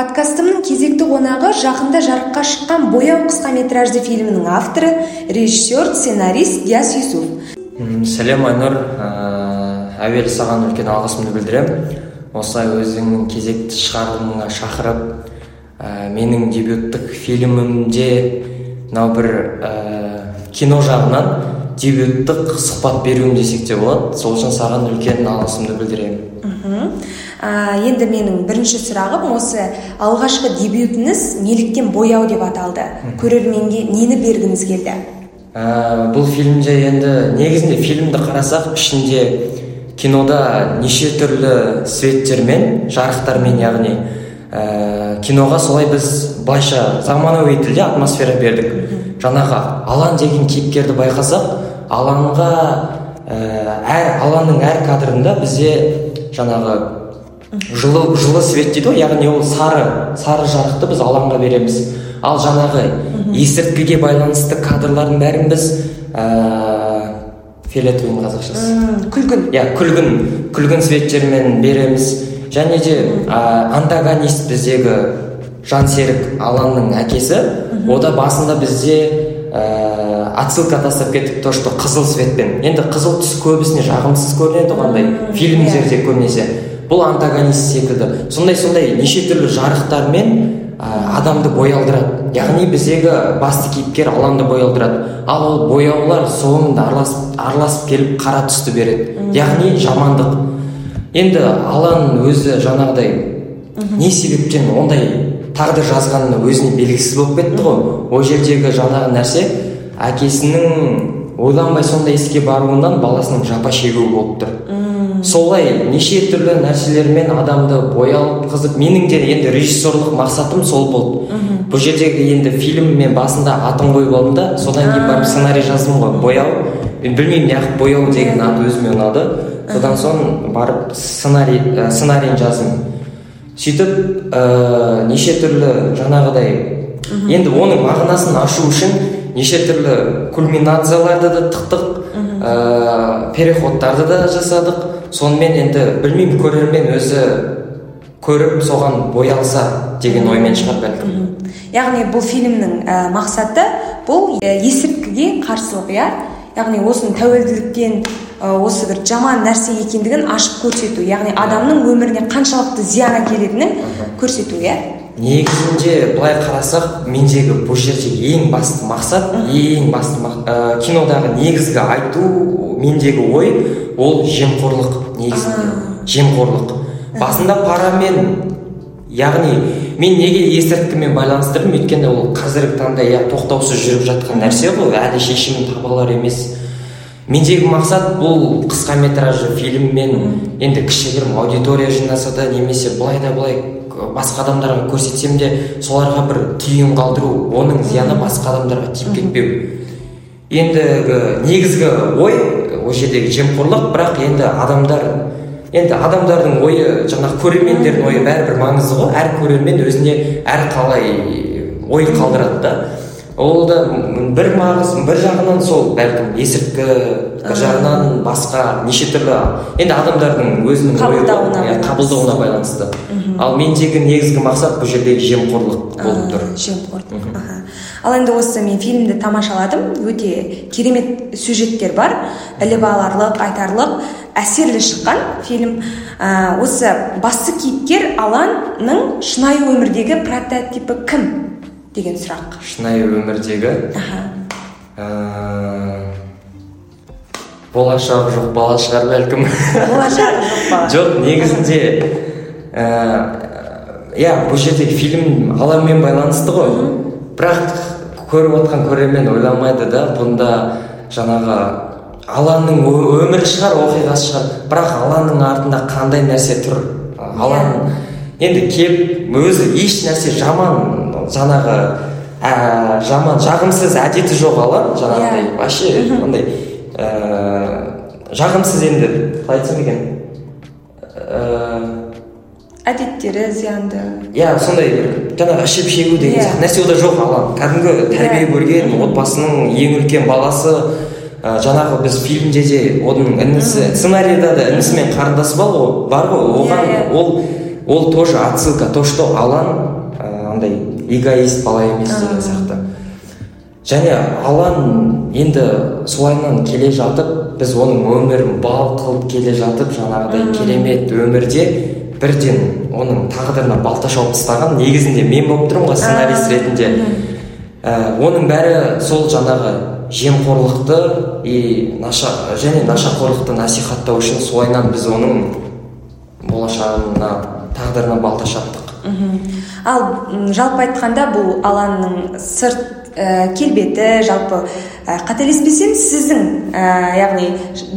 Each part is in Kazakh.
подкастымның кезекті қонағы жақында жарыққа шыққан бояу қысқаметражды фильмінің авторы режиссер сценарист диас юсуф. Сәлем айнұр. Әуелі саған үлкен алғысымды білдіремін. Осылай өзіңнің кезекті шығарылымыңа шақырып ә, менің дебюттік фильмімде мынау бір ә, кино жағынан дебюттік сұхбат беруім десек те болады. Сол үшін саған үлкен алғысымды білдіремін. Ә, енді менің бірінші сұрағым осы алғашқы дебютіңіз неліктен бояу деп аталды. Көрерменге нені бергіңіз келді? Ә, бұл фильмде енді негізінде фильмді қарасақ ішінде кинода неше түрлі светтермен жарықтармен яғни ә, киноға солай біз былайша заманауи тілде атмосфера бердік. Жаңағы алан деген кейіпкерді байқасақ аланға ә, әр аланның әр кадрында бізде жаңағы жылы жылы свет дейді. ғой яғни ол сары сары жарықты біз алаңға береміз. Ал жаңағы есірткіге байланысты кадрлардың бәрін біз ә, фиолетовый қазақшасы. Күлгін. Иә күлгін күлгін светтермен береміз. Және де ә, антагонист біздегі жансерік аланның әкесі. Ода басында бізде ә, отсылка тастап кеттік то что қызыл светпен. Енді қызыл түс көбісіне жағымсыз көрінеді ғой андай. Фильмдерде көбінесе. Бұл антагонист секілді. Сондай сондай неше түрлі жарықтармен ә, адамды боялдырады. Яғни біздегі басты кейіпкер аланды боялдырады. Ал ол бояулар соңында араласып араласып келіп қара түсті береді. Яғни жамандық. Енді алан өзі жаңағыдай не себептен ондай тағдыр жазғаны өзіне белгісіз болып кетті ғой. Ол жердегі жаңағы нәрсе әкесінің ойланбай сондай іске баруынан баласының жапа шегуі болып тұр солай неше түрлі нәрселермен адамды боялғызып менің де енді режиссерлық мақсатым сол болды. Бұл жердегі енді фильм мен басында атын қойып алдым да содан кейін барып сценарий жаздым ғой. Бояу мен білмеймін неғып бояу деген ат өзіме ұнады. Содан соң барып сценарий ә, сценарийін жаздым. Сөйтіп ә, неше түрлі жаңағыдай. Енді оның мағынасын ашу үшін неше түрлі кульминацияларды да тықтық ә, переходтарды да жасадық. Сонымен енді білмеймін көрермен өзі көріп соған боялса деген оймен шығар бәлкім. Яғни бұл фильмнің ә, мақсаты бұл ә, есірткіге қарсылық иә? Яғни осының тәуелділіктен ә, осы бір жаман нәрсе екендігін ашып көрсету яғни адамның өміріне қаншалықты зиян әкелетінін көрсету иә? Негізінде былай қарасақ мендегі бұл жерде ең басты мақсат ең басты мақ- ә, кинодағы негізгі айту мендегі ой ол жемқорлық негізінде. Жемқорлық. Басында парамен яғни мен неге есірткімен байланыстырдым? Өйткені ол қазіргі таңда иә тоқтаусыз жүріп жатқан нәрсе ғой. Әлі шешімін таба алар емес. Мендегі мақсат бұл қысқа метражды фильммен енді кішігірім аудитория жинаса да немесе былай да былай басқа адамдарға көрсетсем де соларға бір түйін қалдыру оның зияны басқа адамдарға тиіп кетпеу. Ендігі негізгі ой ол жердегі жемқорлық бірақ енді адамдар енді адамдардың ойы жаңағы көрермендердің ойы бәрібір маңызды ғой. Әр көрермен өзіне әр қалай ой қалдырады да. Ол да бір маңыз бір жағынан сол бәлкім есірткі бір жағынан басқа неше түрлі енді адамдардың өзінің Қабылдауына иә, қабылдауына байланысты. ал мендегі негізгі мақсат бұл жердегі жемқорлық болып тұр. жемқорлық. Ал енді осы мен фильмді тамашаладым өте керемет сюжеттер бар. Іліп аларлық айтарлық әсерлі шыққан фильм. Ә, осы басты кейіпкер аланның шынайы өмірдегі прототипі кім? Деген сұрақ. шынайы өмірдегі аха. ә, болашағы жоқ бала шығар бәлкім. Болашағы жоқ бала жоқ негізінде ә, иә бұл жердегі фильм алаңмен байланысты ғой. Бірақ көріп отқан көрермен ойламайды да бұнда жаңағы аланның ö- өмірі шығар оқиғасы шығар. Бірақ аланның артында қандай нәрсе тұр? Алан енді келіп өзі еш нәрсе жаман жаңағы ә, жаман жағымсыз әдеті жоқ алан жаңағыдай Иә. вообще андай ә, жағымсыз енді қалай айтсам екен? Ә, әдеттері зиянды. иә сондай бір жаңағы ішіп шегу деген Иә. сияқты нәрсе ода жоқ алан кәдімгі тәрбие Иә. көрген отбасының ең үлкен баласы ә, жаңағы біз фильмде де оның інісі сценарийда да інісі мен қарындасы бар ғой. Бар ғой оған ол ол тоже отсылка. То что алан ә, андай эгоист бала емес деген сияқты. Және алан енді солайынан келе жатып біз оның өмірін бал қылып келе жатып жаңағыдай керемет өмірде бірден оның тағдырына балта шауып тастаған негізінде мен болып тұрмын ғой сценарист ретінде. Ә, оның бәрі сол жаңағы жемқорлықты и наша және нашақорлықты насихаттау үшін солайынан біз оның болашағына тағдырына балта шаптық ал жалпы айтқанда бұл аланның сырт ә, келбеті жалпы ә, қателеспесем сіздің ә, яғни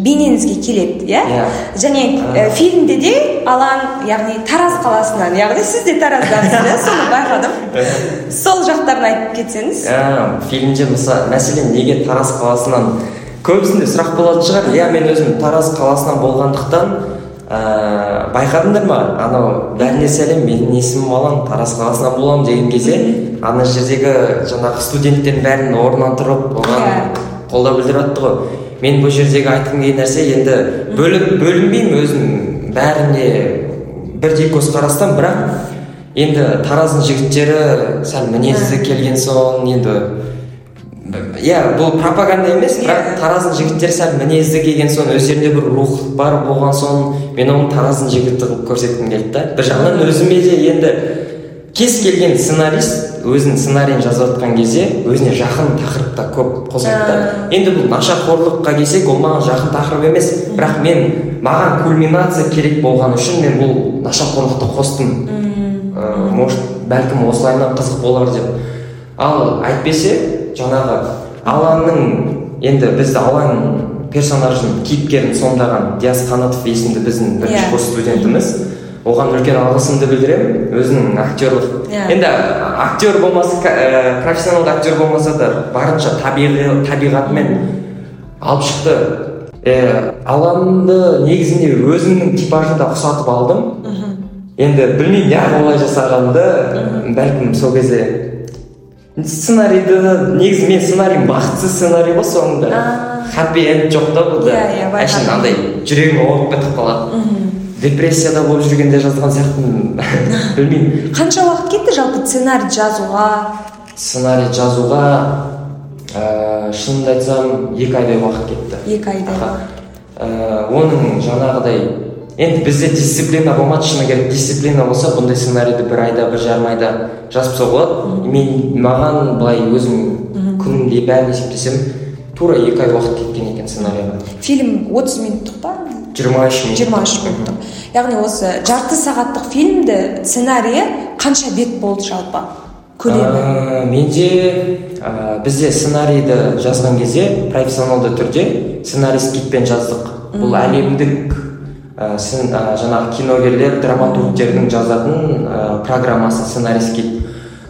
бейнеңізге келеді иә? Иә. Және ә, фильмде де алан яғни тараз қаласынан яғни сіз де тараздансыз иә? Соны байқадым. Сол жақтарын айтып кетсеңіз. Ә, фильмде мысалы мәселен неге тараз қаласынан? Көбісінде сұрақ болатын шығар. Иә мен өзім тараз қаласынан болғандықтан ә, байқадыңдар ма? Анау бәріне сәлем менің есімім алан тараз қаласынан боламын деген кезде ана жердегі жаңағы студенттердің бәрін орнынан тұрып оған қолдау білдіріп жатты ғой. Мен бұл жердегі айтқым келген нәрсе енді бөліп бөлінбеймін өзім. Бәріне бірдей көзқарастан бірақ енді тараздың жігіттері сәл мінезді келген соң енді иә бұл пропаганда емес. Бірақ Иә. тараздың жігіттері сәл мінезді келген соң өздерінде бір рухлық бар болған соң мен оны тараздың жігіті қылып көрсеткім келді да. Бір жағынан өзіме де енді кез келген сценарист өзінің сценарийін жазып жатқан кезде өзіне жақын тақырыпта көп қосады да. Енді бұл нашақорлыққа келсек ол маған жақын тақырып емес. Бірақ мен маған кульминация керек болған үшін мен бұл нашақорлықты қостым. Ә, может бәлкім осылайынан қызық болар деп. Ал әйтпесе жаңағы аланның енді бізді алан персонажын кейіпкерін сомдаған диас қанатов есімді біздің бірінші Иә. курс студентіміз. Оған үлкен алғысымды білдіремін өзінің актерлық Иә. енді актер болмаса ә, профессионалды актер болмаса да барынша табиғи табиғатымен алып шықты. Ә, аланды негізінде өзімнің типажында ұқсатып алдым. Енді білмеймін неғып олай жасағанымды. Бәлкім сол кезде сценарийді негізі мен сценарийім бақытсыз сценарий ғой соңында. Хаппи энд жоқ та бұнда Иә, иә, әшейін андай жүрегім ауырып кетіп қалады. Депрессияда болып жүргенде жазған сияқтымын. Білмеймін. Қанша уақыт кетті жалпы сценарий жазуға? Сценарий жазуға ә, шынымды айтсам екі айдай уақыт кетті. Екі айдай оның жаңағыдай енді бізде дисциплина болмады шыны керек. Дисциплина болса бұндай сценарийді бір айда бір жарым айда жазып тастауға болады мен маған былай өзім күнде бәрін есептесем тура екі ай уақыт кеткен екен сценарийға. Фильм отыз минуттық па? Жиырма үш минут жиырма үш минуттық. Яғни осы жарты сағаттық фильмді сценарийі қанша бет болды жалпы? Көлемі менде ә, бізде сценарийді жазған кезде профессионалды түрде сценарист китпен жаздық. Бұл әлемдік ә, сын- ә, жаңағы киногерлер драматургтердің жазатын ә, программасы сценарист кит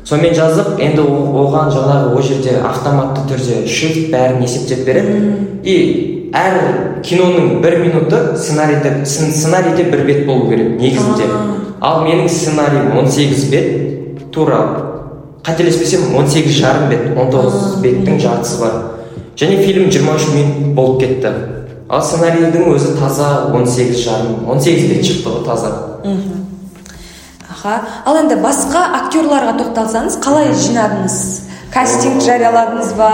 сонымен жаздық енді оған жаңағы ол жерде автоматты түрде шрифт бәрін есептеп береді. И әр киноның бір минуты сценарийде сцен- сценарийде бір бет болу керек негізінде. Ал менің сценариім 18 бет тура қателеспесем 18 жарым бет 19 беттің жартысы бар. Және фильм 23 минут болып кетті. Ал сценарийдің өзі таза 18 жарым 18 бет шықты ғой таза. Аха. Ал енді басқа актерларға тоқталсаңыз қалай жинадыңыз? Кастинг жарияладыңыз ба?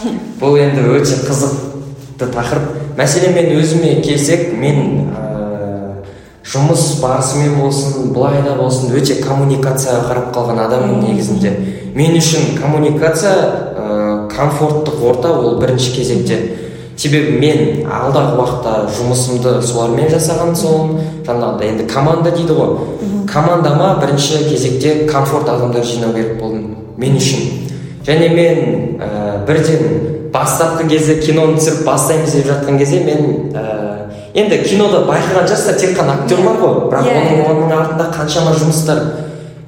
Бұл енді өте қызықты тақырып. Мәселен мен өзіме келсек мен ә, жұмыс барысымен болсын былай да болсын өте коммуникацияға қарап қалған адаммын негізінде. Мен үшін коммуникация ә, комфорттық орта ол бірінші кезекте. Себебі мен алдағы уақытта жұмысымды солармен жасаған соң жаңағыдай енді команда дейді ғой. Командама бірінші кезекте комфорт адамдар жинау керек болдым мен үшін. Және мен ә, бірден бастапқы кезде киноны түсіріп бастаймыз деп жатқан кезде мен ә, енді кинода байқаған жаста тек қана актерлар ғой. Бірақ Иә, оның иә. оның артында қаншама жұмыстар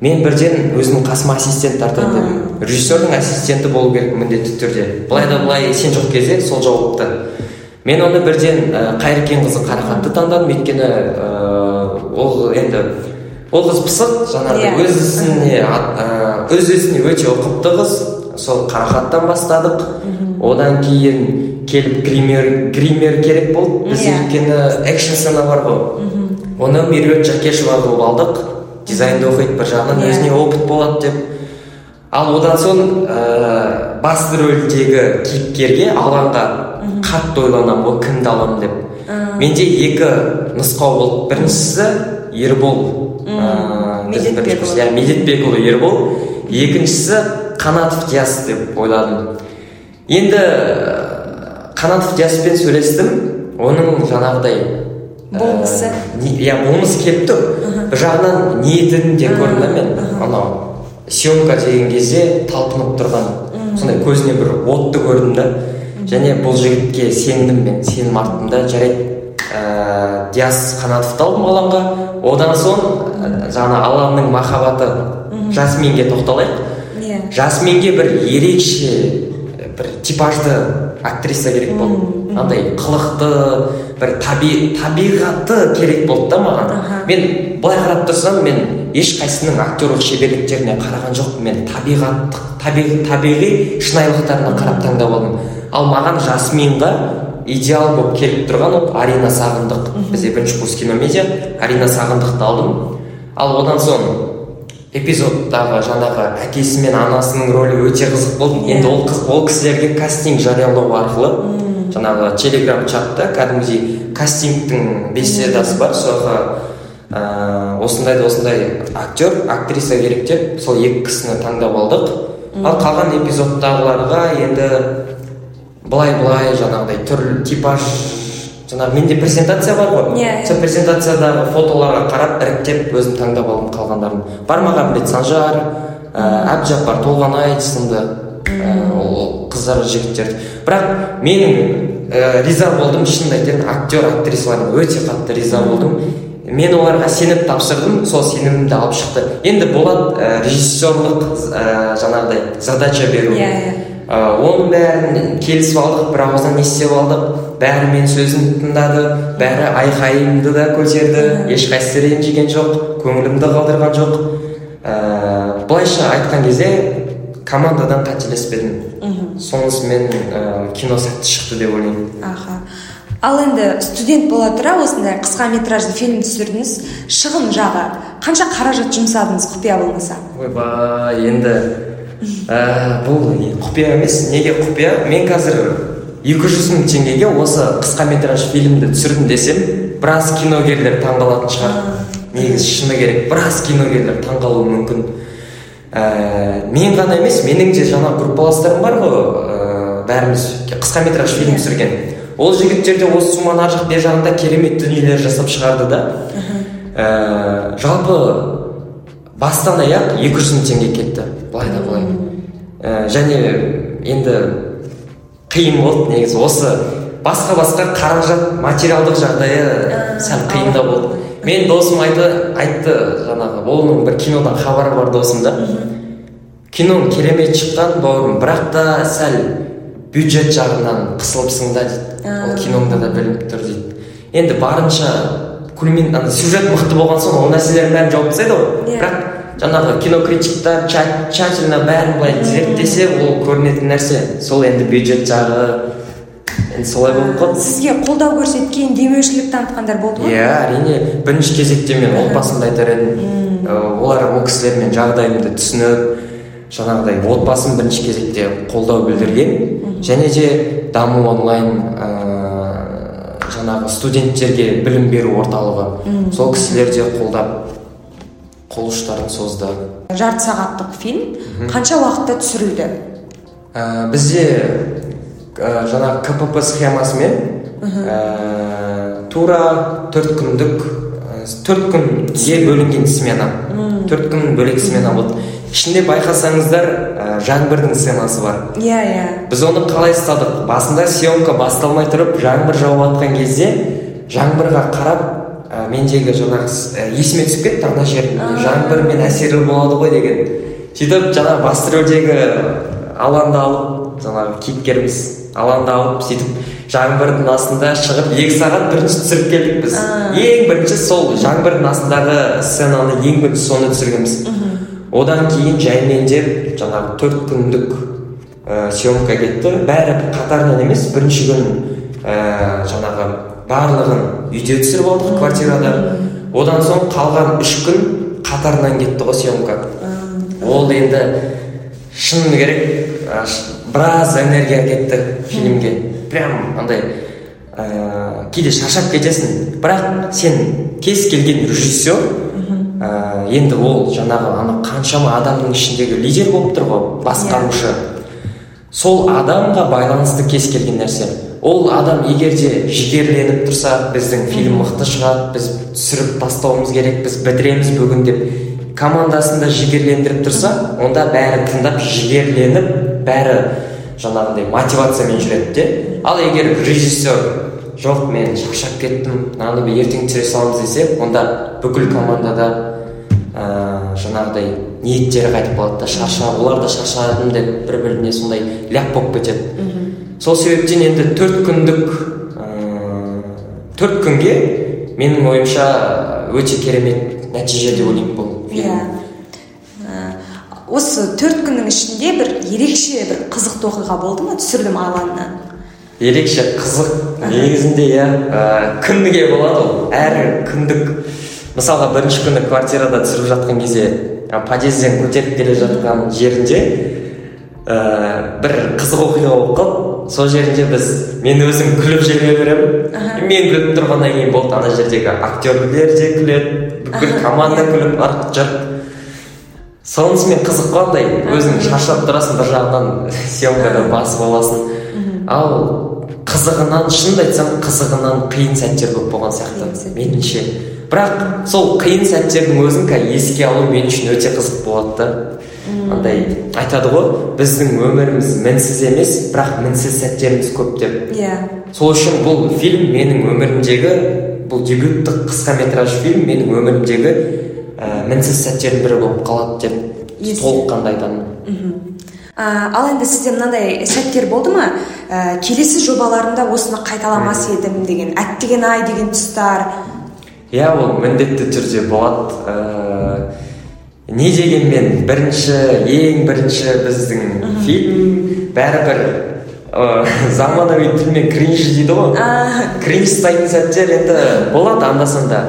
мен бірден өзімнің қасыма ассистент тартайын дедім режиссердің ассистенті болу керек міндетті түрде. Былай да былай сен жоқ кезде сол жауапты. Мен оны бірден ә, қайыркенқызы қарақатты таңдадым. Өйткені ә, ол енді ол қыз пысық жаңағыдай Иә. өз ісіне ә, өз ісіне өте ұқыпты қыз. Сол қарақаттан бастадық. Одан кейін келіп гример гример керек болды. Бізде Иә. өйткені экшн сцена бар ғой. Оны меруерт жакешева қылып алдық. Дизайнды оқиды бір жағынан Иә. өзіне опыт болады деп. Ал одан соң ә, басты рөлдегі кейіпкерге алаңға қатты ойланамын ғой кімді аламын деп. Менде екі нұсқау болды. Біріншісі ербол. Ә, медетбекұлы. иә ербол. Екіншісі қанатов диас деп ойладым. Енді ә, қанатов диаспен сөйлестім. Оның жаңағыдай ә, Болмысы. иә болмысы келіп тұр. Бір жағынан ниетін де көрдім да мен анау съемка деген кезде талпынып тұрған. Сондай көзіне бір отты көрдім да. Және бұл жігітке сендім мен сенім арттым да. Жарайды ә, диас қанатовты алдым алаңға одан соң ә, жаңа алланың махаббаты жасминге тоқталайық. Иә. Жасминге бір ерекше бір типажды актриса керек болды. Андай қылықты бір таби, табиғаты керек болды да маған. Мен былай қарап тұрсам мен ешқайсысының актерлық шеберліктеріне қараған жоқпын. Мен табиғат табиғи, табиғи шынайылықтарына қарап таңдап алдым. Ал маған жасминға идеал болып келіп тұрған ол арина сағындық. Бізде бірінші курс киномедиа арина сағындықты алдым. Ал одан соң эпизодтағы жаңағы әкесі мен анасының рөлі өте қызық болды. Енді ол қыз ол кісілерге кастинг жариялау арқылы жаңағы телеграм чатта кәдімгідей кастингтің беседасы бар соға ә, осындай да осындай актер актриса керек деп сол екі кісіні таңдап алдық ал қалған эпизодтағыларға енді былай былай жаңағыдай түрлі типаж жаңағы менде презентация бар ғой Иә, сол презентациядағы фотоларға қарап іріктеп өзім таңдап алдым қалғандарын бармағамбет санжар ә, әбдіжаппар толғанай сынды ол қыздар жігіттер. Бірақ мен ә, риза болдым шынымды айтайын актер актрисаларыма өте қатты риза болдым. Мен оларға сеніп тапсырдым сол сенімімді алып шықты. Енді болады ә, режиссерлық ә, жаңағыдай задача беру. Иә, иә. Ә, оның бәрін келісіп алдық бір ауыздан естіп алдық. Бәрі менің сөзімді тыңдады бәрі айқайымды да көтерді. Ешқайсысы ренжіген жоқ көңілімді қалдырған жоқ. Ә, былайша айтқан кезде командадан қателеспедім сонысымен ә, кино сәтті шықты деп ойлаймын аха ал енді студент бола тұра осындай қысқа метражды фильм түсірдіңіз шығын жағы қанша қаражат жұмсадыңыз құпия болмаса ойбай енді ә, бұл құпия емес неге құпия мен қазір 200 мың теңгеге осы қысқа метраж фильмді түсірдім десем біраз киногерлер таңғалатын шығар негізі шыны керек біраз киногерлер таңғалуы мүмкін ә, мен ғана емес менің де жаңа группаластарым бар ғой ә, бәріміз. Қысқа метраж фильм түсірген. Ол жігіттер де осы сумманың ар жақ бер жағында керемет дүниелер жасап шығарды да. Ә, жалпы бастан аяқ 200 мың теңге кетті. Былай да былай. Ә, және енді қиын болды негізі. Осы басқа басқа қаражат материалдық жағдайы сәл қиындау болды. Мен досым айтты айтты жаңағы оның бір кинодан хабары бар досым да. Киноң керемет шыққан бауырым бірақ та сәл бюджет жағынан қысылыпсың да дейді. Ол киноңда да білініп тұр дейді. Енді барынша кульмин ана сюжет мықты болған соң ол нәрселердің бәрін жауып тастайды ғой. Иә. бірақ жаңағы кинокритиктер тща- тщательно бәрін былай зерттесе ол көрінетін нәрсе. Сол енді бюджет жағы енді солай болып қалды. сізге қолдау көрсеткен демеушілік танытқандар болды ма? Иә әрине бірінші кезекте мен отбасымды айтар едім. Ә, олар ол кісілермен жағдайымды түсініп жаңағыдай отбасым бірінші кезекте қолдау білдірген. Және де даму онлайн ә, жаңағы студенттерге білім беру орталығы. Сол кісілер де қолдап қол ұштарын созды. жарты сағаттық фильм. Қанша уақытта түсірілді? Ә, бізде ә, жаңағы кпп схемасымен ә, тура төрт күндік ә, төрт күнге бөлінген смена. Төрт күн бөлек смена болды. Ішінде байқасаңыздар ә, жаңбырдың сценасы бар. Иә иә. Біз оны қалай ұстадық? Басында съемка басталмай тұрып жаңбыр жауып жатқан кезде жаңбырға қарап ә, мендегі жаңағы ә, есіме түсіп кетті ана жерінде жаңбырмен әсерлі болады ғой деген. Сөйтіп жаңағы басты рөлдегі аланды алып жаңағы кейіпкеріміз аланды алып сөйтіп жаңбырдың астында шығып екі сағат бірінші түсіріп келдік біз. Ең бірінші сол жаңбырдың астындағы сценаны ең бірінші соны түсіргенбіз. Одан кейін жаймендеп жаңағы төрт күндік ә, съемка кетті. Бәрі қатарынан емес бірінші күн ә, жаңағы барлығын үйде түсіріп алдық квартирада. Одан соң қалған үш күн қатарынан кетті ғой съемка. Ол енді шын керек біраз энергия кетті фильмге. Прям андай ә, кейде шаршап кетесің. Бірақ сен кез келген режиссер ә, енді ол жаңағы ана қаншама адамның ішіндегі лидер болып тұр ғой басқарушы. Сол адамға байланысты кез келген нәрсе. Ол адам егер де жігерленіп тұрса біздің фильм мықты шығады біз түсіріп тастауымыз керек біз бітіреміз бүгін деп командасын да жігерлендіріп тұрса онда бәрі тыңдап жігерленіп бәрі жаңағындай мотивациямен жүреді де. Ал егер режиссер жоқ мен шаршап кеттім мынаны ертең түсіре саламыз десе онда бүкіл командада ә, жаңағыдай ниеттері қайтып қалады да шаршап олар да шаршадым деп бір біріне сондай ляп болып кетеді. Сол себептен енді төрт күндік ә, төрт күнге менің ойымша өте керемет нәтиже деп ойлаймын бұл фильм иә. Ә, осы төрт күннің ішінде бір ерекше бір қызықты оқиға болды ма? түсірілім алаңынан ерекше қызық негізінде иә. Ә, күніге болады ол? Әр күндік мысалға бірінші күні квартирада түсіріп жатқан кезде подъезден көтеріп келе жатқан жерінде ә, бір қызық оқиға болып қалды. Сол жерінде біз мен өзім күліп жүре беремін мен күліп тұрғаннан кейін болды ана жердегі актерлер де күледі бүкіл команда күліп ырқ жырқ сонысымен қызық қой андай өзің шаршап тұрасың бір жағынан съемкада басып аласың. Ал қызығынан шынымды айтсам қызығынан қиын сәттер көп болған сияқты меніңше. Бірақ сол қиын сәттердің өзін қазір еске алу мен үшін өте қызық болады да андай айтады ғой біздің өміріміз мінсіз емес бірақ мінсіз сәттеріміз көп деп. Иә. Сол үшін бұл фильм менің өмірімдегі бұл дебюттік қысқаметражды фильм менің өмірімдегі ә, мінсіз сәттердің бірі болып қалады деп толыққанды айтамын ал енді сізде мынандай сәттер болды ма? Ә, келесі жобаларымда осыны қайталамас едім деген әттеген ай деген тұстар. Иә ол міндетті түрде болады. Ә, не дегенмен бірінші ең бірінші біздің фильм бәрібір ә, заманауи тілмен кринж дейді ғой. Кринж ұстайтын сәттер енді болады анда санда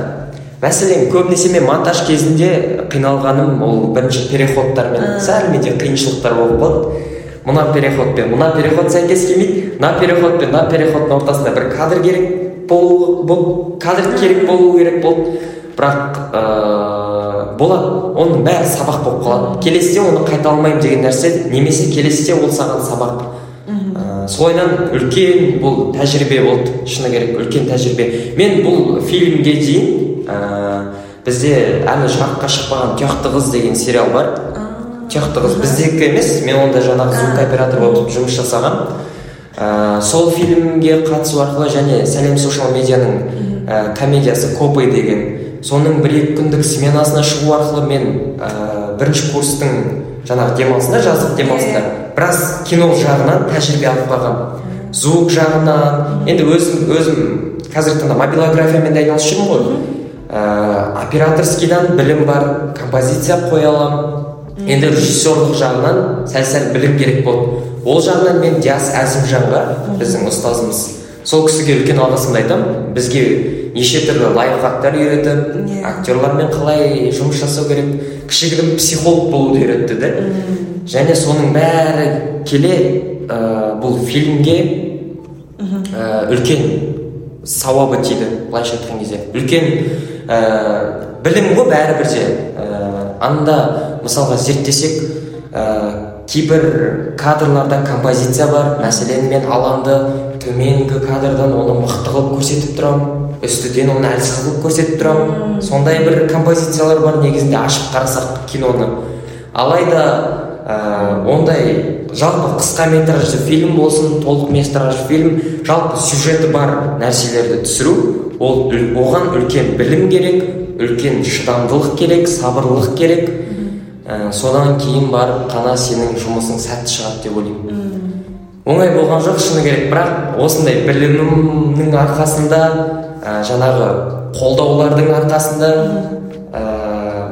мәселен көбінесе мен монтаж кезінде қиналғаным ол бірінші переходтармен сәл менде қиыншылықтар болып қалды. Мына переход пен мына переход сәйкес келмейді. Мына переход пен мына переходтың ортасында бір кадр керек болу бол, кадр керек болу керек болды. Бірақ ыыы болады. Оның бәрі сабақ болып қалады. Келесіде оны қайталамаймын деген нәрсе немесе келесіде ол саған сабақ. Ә, солайынан үлкен бұл тәжірибе болды. Шыны керек үлкен тәжірибе. Мен бұл фильмге дейін ә, бізде әлі жарыққа шықпаған тұяқты қыз деген сериал бар. Тұяқты қыз біздікі емес. Мен онда жаңағы звук оператор болып жұмыс жасағанмын. Ә, сол фильмге қатысу арқылы және сәлем социал медианың ә, комедиясы копы деген соның бір екі күндік сменасына шығу арқылы мен ә, бірінші курстың жаңағы демалысында жаздық демалысында біраз кино жағынан тәжірибе алып қалғанмын. Звук жағынан енді өзім өзім қазіргі таңда мобилографиямен де айналысып жүрмін ғой. Ә, операторскийдан білім бар композиция қоя аламын. Енді режиссерлық жағынан сәл сәл білім керек болды. Ол жағынан мен диас әзімжанға біздің ұстазымыз сол кісіге үлкен алғысымды айтамын. Бізге неше түрлі лайфхактар үйретіп Иә. актерлармен қалай жұмыс жасау керек кішігірім психолог болуды үйретті да және соның бәрі келе ә, бұл фильмге ә, үлкен сауабы тиді былайша айтқан кезде. Үлкен ә, білім ғой бәрібір де. Ә, анда мысалға зерттесек ә, кейбір кадрларда композиция бар. Мәселен мен алаңды төменгі кадрдан оны мықты қылып көрсетіп тұрамын. Үстіден оны әлсіз қылып көрсетіп тұрамын. Сондай бір композициялар бар негізінде ашып қарасақ киноны. Алайда ә, ондай жалпы қысқа метражды фильм болсын толық метражды фильм жалпы сюжеті бар нәрселерді түсіру ол оған үлкен білім керек үлкен шыдамдылық керек сабырлық керек. Ә, содан кейін барып қана сенің жұмысың сәтті шығады деп ойлаймын. Оңай болған жоқ шыны керек. Бірақ осындай білімімнің арқасында ә, жаңағы қолдаулардың арқасында ә,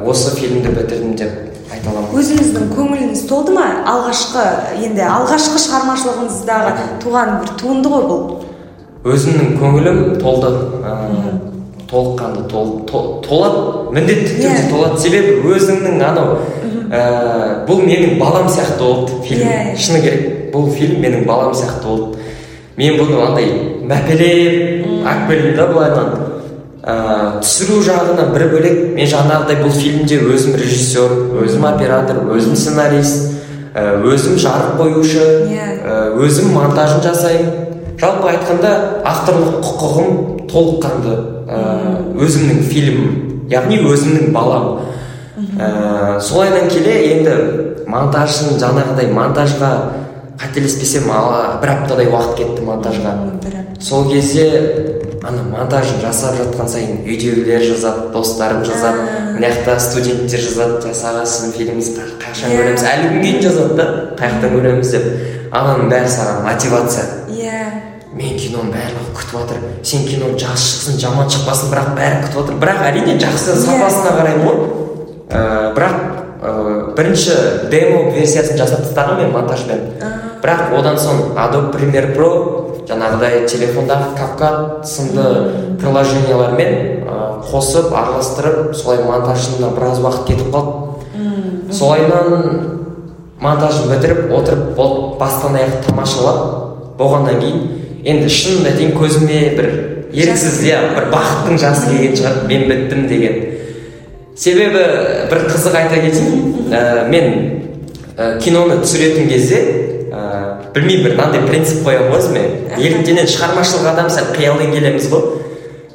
осы фильмді бітірдім деп айта аламын. Өзіңіздің көңіліңіз толды ма? Алғашқы енді алғашқы шығармашылығыңыздағы туған бір туынды ғой бұл. Өзімнің көңілім толды. Толыққанды тол, тол, толады міндетті түрде Иә. толады. Себебі өзіңнің анау ә, бұл менің балам сияқты болды фильм. Иә. шыны керек бұл фильм менің балам сияқты болды. Мен бұны андай мәпелеп алып келдім да былайынан ә, түсіру жағынан бір бөлек. Мен жаңағыдай бұл фильмде өзім режиссер өзім оператор өзім сценарист өзім жарық қоюшы Иә. өзім монтажын жасаймын. Жалпы айтқанда авторлық құқығым толыққанды ә, өзімнің фильмім яғни өзімнің балам. Ә, солайдан келе енді монтажын жаңағыдай монтажға қателеспесем бір аптадай уақыт кетті монтажға. Сол кезде ана монтажын жасап жатқан сайын үйдегілер жазады достарым жазады мына жақта студенттер жазады жасаға сіздің фильміңізді қа- қашан Иә. көреміз? Әлі күнге дейін жазады да қай жақтан көреміз деп. Ананың бәрі саған мотивация. Мен киноның барлығы күтіп жатыр сен киноң жақсы шықсын жаман шықпасын бірақ бәрі күтіп жатыр бірақ әрине жақсы сапасына қараймын ғой. Ә, бірақ ә, бірінші демо версиясын жасап тастағанмын мен монтажбен бірақ одан соң Adobe Premiere Pro жаңағыдай телефондағы капкат сынды приложениялармен ә, қосып араластырып солай монтажында біраз уақыт кетіп қалды. Солайынан монтажын бітіріп отырып болды бастан аяқ тамашалап болғаннан кейін енді шынымды айтайын көзіме бір еріксіз иә бір бақыттың жасы келген шығар мен біттім деген. Себебі бір қызық айта кетейін ә, мен ә, киноны түсіретін кезде ә, білмеймін бір мынандай принцип қоямын ғой өзіме. Неліктенен шығармашылық адам сәл қиялмен келеміз ғой.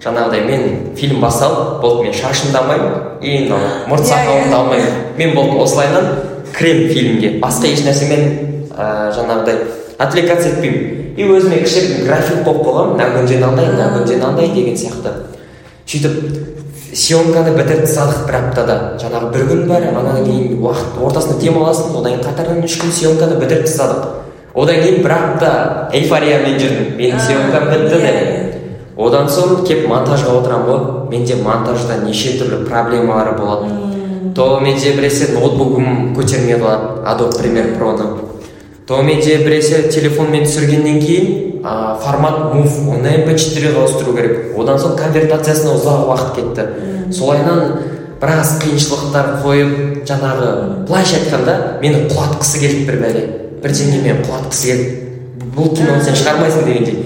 Жаңағыдай мен фильм басталып болды мен шашымды алмаймын и мынау мұрт Иә, сақалымды иә. алмаймын. Мен болды осылайынан кіремін фильмге. Басқа ешнәрсемен ә, жаңағыдай отвлекаться етпеймін. И өзіме кішігірім график қойып қойғанмын мына күнде мынандай мына күнде мынандай деген сияқты. Сөйтіп съемканы бітіріп тастадық бір аптада. Жаңағы бір күн бар анан кейін уақыт ортасында демаласың одан кейін қатарынан үш күн съемканы бітіріп тастадық одан кейін бір апта эйфориямен жүрдім. Менің съемкам бітті деп одан соң келіп монтажға отырамын ғой. Менде монтажда неше түрлі проблемалар болады. То менде біресе ноутбугым көтермей қалады. Adobe Premiere то менде біресе телефонмен түсіргеннен кейін а, формат мув оны mp4 ға ауыстыру керек. Одан соң конвертациясына ұзақ уақыт кетті. Солайынан біраз қиыншылықтар қойып жаңағы былайша айтқанда мені құлатқысы келді бір бәле. Бірдеңемен құлатқысы келді. Бұл киноны сен шығармайсың дегендей.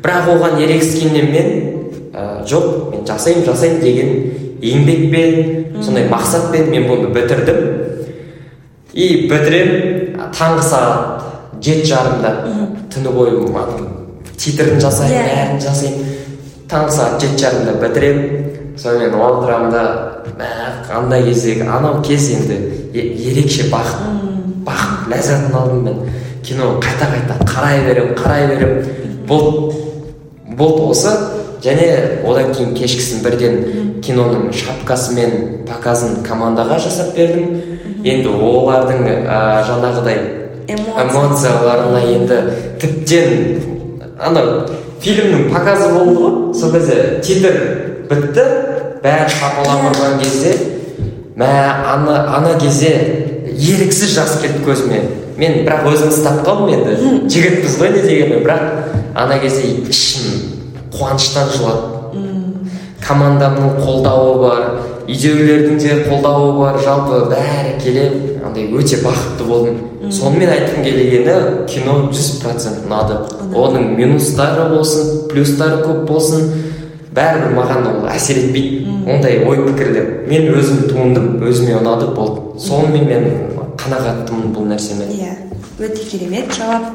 Бірақ оған ерегіскеннен мен ә, жоқ мен жасаймын жасаймын деген еңбекпен сондай мақсатпен мен бұны бітірдім. И бітіремін таңғы сағат жеті жарымда түні бойы титрін жасаймын Иә. бәрін жасаймын. Таңғы сағат жеті жарымда бітіремін сонымен отырамын да мә андай кездегі анау кез енді ерекше бақыт бақыт ләззатын алдым мен. Кино қайта қайта қарай беремін қарай беремін. Болды болды осы. Және одан кейін кешкісін бірден киноның шапкасы мен показын командаға жасап бердім. Енді олардың ә, жаңағыдай. Эмоцияларына енді тіптен ана фильмнің показы болды ғой. Сол кезде титр бітті бәрі шапалақ ұрған кезде мә ана ана кезде еріксіз жас келді көзіме. Мен бірақ өзімді ұстап қалдым енді. Жігітпіз ғой не дегенмен бірақ ана кезде ішім қуаныштан жылады. Командамның қолдауы бар үйдегілердің де қолдауы бар жалпы бәрі келе андай өте бақытты болдым. Сонымен айтқым келгені кино жүз процент ұнады. Оның минустары болсын плюстары көп болсын бәрібір маған ол әсер етпейді. Ондай ой пікірлер. Мен өзім туындым өзіме ұнады болды. Сонымен мен қанағаттымын бұл нәрсемен. Иә өте керемет жауап.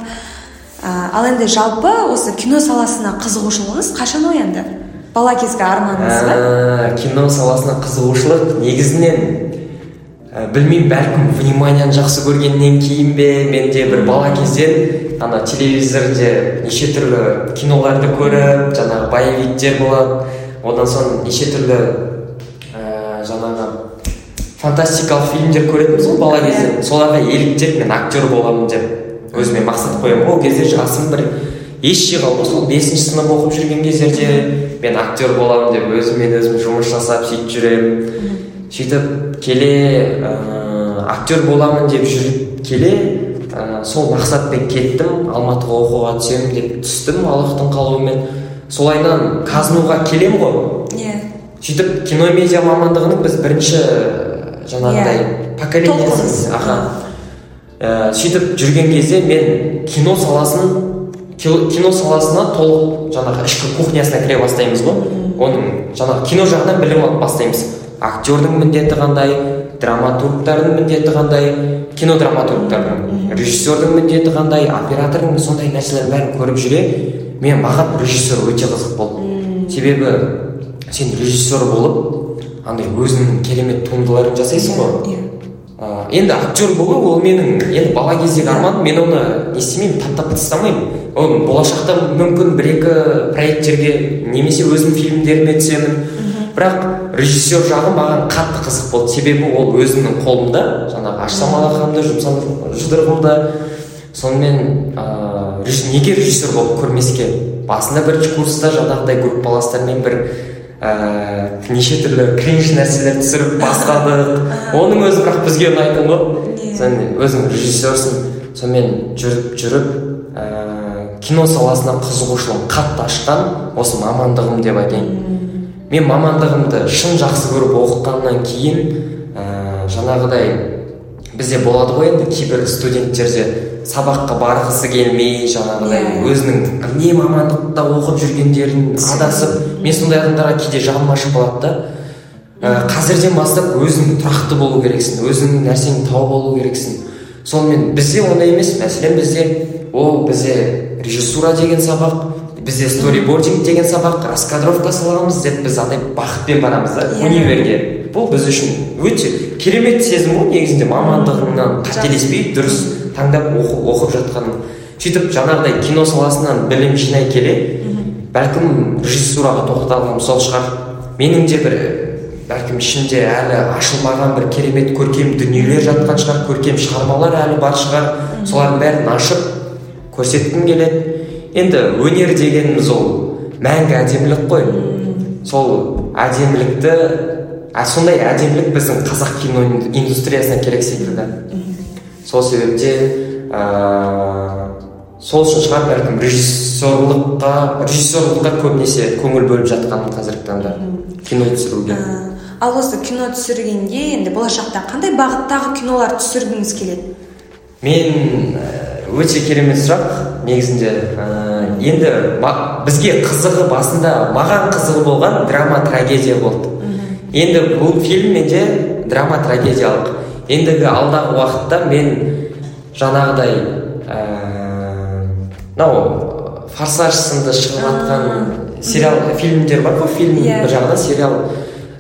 Ә, ал енді жалпы осы кино саласына қызығушылығыңыз қашан оянды? Бала кезгі арманыңыз ба? Ә, кино саласына қызығушылық негізінен ә, білмеймін бәлкім вниманияны жақсы көргеннен кейін бе менде бір бала кезден ана телевизорде неше түрлі киноларды көріп жаңағы боевиктер болады. Одан соң неше түрлі ә, жаңағы фантастикалық фильмдер көретінбіз ғой бала кезде. Соларға еліктеп мен актер боламын деп өзіме мақсат қоямын. Ол кезде жасым бір еш ғой сол бесінші сынып оқып жүрген кездерде мен актер боламын деп өзіммен өзім жұмыс жасап сөйтіп жүремін. Сөйтіп келе ә, актер боламын деп жүріп келе ә, сол мақсатпен кеттім алматыға оқуға түсемін деп түстім аллахтың қалауымен солайынан казнуға келем ғой. Иә. Сөйтіп кино медиа мамандығының біз бірінші жаңағыдай Иә. поколениесіміз Толқынымыз. аха. Ә, сөйтіп жүрген кезде мен кино саласын кино саласына толық жаңағы ішкі кухнясына кіре бастаймыз ғой. Оның жаңағы кино жағынан білім алып бастаймыз. Актердің міндеті қандай драматургтардың міндеті қандай кинодраматургтардың. Режиссердің міндеті қандай оператордың сондай нәрселердің бәрін көріп жүре мен маған режиссер өте қызық болды. Себебі сен режиссер болып андай өзіңнің керемет туындыларын жасайсың ғой. иә. Ә, енді актер болу ол менің енді бала кездегі арманым мен оны не істемеймін таптап тастамаймын ол болашақта мүмкін бір екі проекттерге немесе өзімнің фильмдеріме түсемін. Бірақ режиссер жағы маған қатты қызық болды. Себебі ол өзімнің қолымда жаңағы ашсам алақанымда жұмсам жұдырығымда. Сонымен ыыы неге режиссер болып көрмеске? Басында бірінші курста жаңағыдай группаластармен бір ііі неше түрлі кринж нәрселер түсіріп бастадық. Оның өзі бірақ бізге ұнайтын ғой Иә. сен өзің режиссерсің сонымен жүріп жүріп ііі кино саласына қызығушылығым қатты ашқан осы мамандығым деп айтайын. Мен мамандығымды шын жақсы көріп оқығаннан кейін ііі жаңағыдай бізде болады ғой енді кейбір студенттерде сабаққа барғысы келмей жаңағыдай Иә. өзінің не мамандықта оқып жүргендерін адасып мен сондай адамдарға кейде жаным ашып қалады да ә, қазірден бастап өзің тұрақты болу керексің өзіңнің нәрсеңді тауып алу керексің сонымен бізде ондай емес мәселен бізде ол бізде режиссура деген сабақ бізде сторибординг деген сабақ раскадровка саламыз деп біз андай бақытпен барамыз да Иә. универге бұл біз үшін өте керемет сезім ғой негізінде мамандығыңнан қателеспей дұрыс таңдап оқы, оқып жатқаның сөйтіп жаңағыдай кино саласынан білім жинай келе бәлкім режиссураға тоқталғаным сол шығар. Менің де бір бәлкім ішімде әлі ашылмаған бір керемет көркем дүниелер жатқан шығар көркем шығармалар әлі бар шығар. Солардың бәрін ашып көрсеткім келеді. Енді өнер дегеніміз ол мәңгі әдемілік қой. Сол әдемілікті ә, сондай әдемілік біздің қазақ кино индустриясына керек секілді. Сол себептен ыыы сол үшін шығар бәлкім режиссерлыққа режиссерлыққа көбінесе көңіл бөліп жатқаным қазіргі таңда кино түсіруге. Ә, ал осы кино түсіргенде енді болашақта қандай бағыттағы кинолар түсіргіңіз келеді? Мен ә, өте керемет сұрақ. Негізінде ә, енді бізге қызығы басында маған қызығы болған драма трагедия болды. Енді бұл фильм менде драма трагедиялық. Ендігі алдағы уақытта мен жаңағыдай ә, мынау форсаж сынды шығып жатқан сериал фильмдер бар ғой фильм Иә. бір жағынан сериал.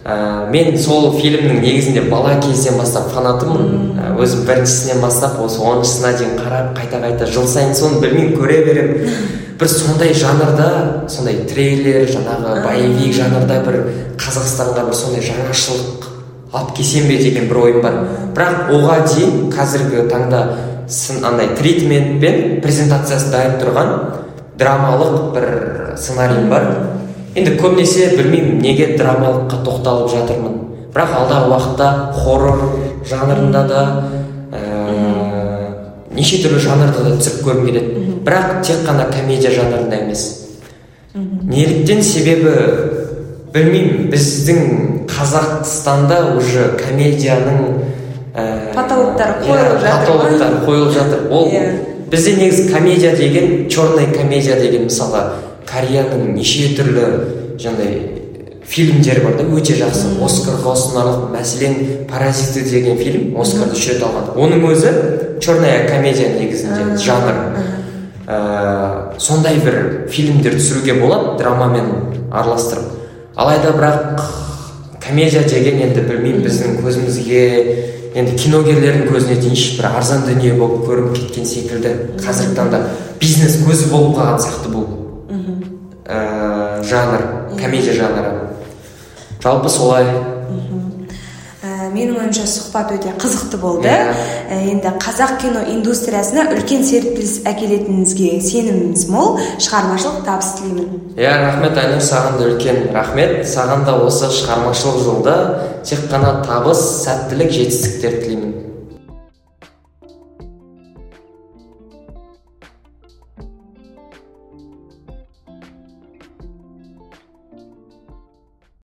Ә, мен сол фильмнің негізінде бала кезден бастап фанатымын. Ә, өзім біріншісінен бастап осы оныншысына дейін қарап қайта қайта жыл сайын соны білмеймін көре беремін. Бір сондай жанрда сондай трейлер жаңағы боевик жанрда бір қазақстанға бір сондай жаңашылық алып келсем бе деген бір ойым бар. Бірақ оған дейін қазіргі таңда сын андай тритментпен презентациясы дайын тұрған драмалық бір сценарийім бар. Енді көбінесе білмеймін неге драмалыққа тоқталып жатырмын. Бірақ алдағы уақытта хоррор жанрында да ә, неше түрлі жанрда да түсіріп көргім келеді. Бірақ тек қана комедия жанрында емес. Неліктен себебі білмеймін біздің қазақстанда уже комедияның ә, Потолоктары қойылып иә, жатыр. ма? потолоктары қойылып жатыр. Ол Иә. бізде негізі комедия деген черная комедия деген мысалы кореяның неше түрлі жаңағыдай фильмдері бар да өте жақсы. Оскарға ұсынарлық мәселен паразиты деген фильм оскарды үш рет алған оның өзі черная комедия негізінде жанр. ә, сондай бір фильмдер түсіруге болады драмамен араластырып. Алайда бірақ комедия деген енді білмеймін біздің көзімізге енді киногерлердің көзіне дейінші бір арзан дүние болып көрініп кеткен секілді. Қазіргі таңда бизнес көзі болып қалған сияқты бұл. Ә, жанр комедия жанры жалпы солай. Ә, менің ойымша сұхбат өте қызықты болды. Иә. Ә, енді қазақ кино индустриясына үлкен серпіліс әкелетініңізге сеніміміз мол. Шығармашылық табыс тілеймін. Иә рахмет айнұр саған да үлкен рахмет. Саған да осы шығармашылық жолда тек қана табыс сәттілік жетістіктер тілеймін.